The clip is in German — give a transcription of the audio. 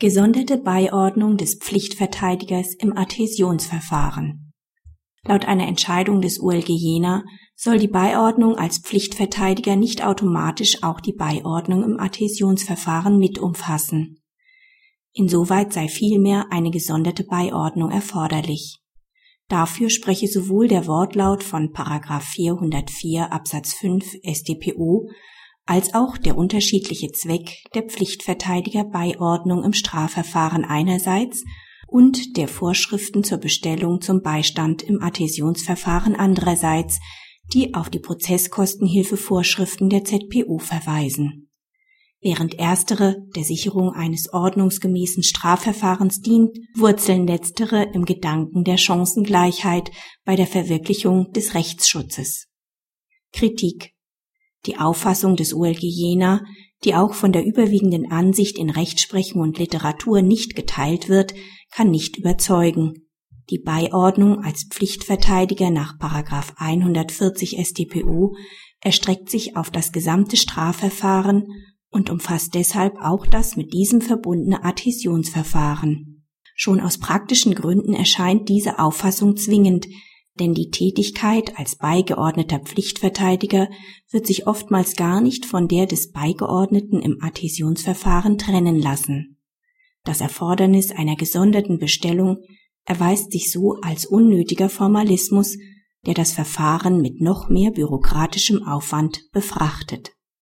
Gesonderte Beiordnung des Pflichtverteidigers im Adhäsionsverfahren Laut einer Entscheidung des OLG Jena soll die Beiordnung als Pflichtverteidiger nicht automatisch auch die Beiordnung im Adhäsionsverfahren mit umfassen. Insoweit sei vielmehr eine gesonderte Beiordnung erforderlich. Dafür spreche sowohl der Wortlaut von § 404 Absatz 5 StPO als auch der unterschiedliche Zweck der Pflichtverteidigerbeiordnung im Strafverfahren einerseits und der Vorschriften zur Bestellung zum Beistand im Adhäsionsverfahren andererseits, die auf die Prozesskostenhilfevorschriften der ZPO verweisen. Während erstere der Sicherung eines ordnungsgemäßen Strafverfahrens dient, wurzeln letztere im Gedanken der Chancengleichheit bei der Verwirklichung des Rechtsschutzes. Kritik die Auffassung des OLG Jena, die auch von der überwiegenden Ansicht in Rechtsprechung und Literatur nicht geteilt wird, kann nicht überzeugen. Die Beiordnung als Pflichtverteidiger nach 140 StPO erstreckt sich auf das gesamte Strafverfahren und umfasst deshalb auch das mit diesem verbundene Adhäsionsverfahren. Schon aus praktischen Gründen erscheint diese Auffassung zwingend, denn die Tätigkeit als beigeordneter Pflichtverteidiger wird sich oftmals gar nicht von der des Beigeordneten im Adhäsionsverfahren trennen lassen. Das Erfordernis einer gesonderten Bestellung erweist sich so als unnötiger Formalismus, der das Verfahren mit noch mehr bürokratischem Aufwand befrachtet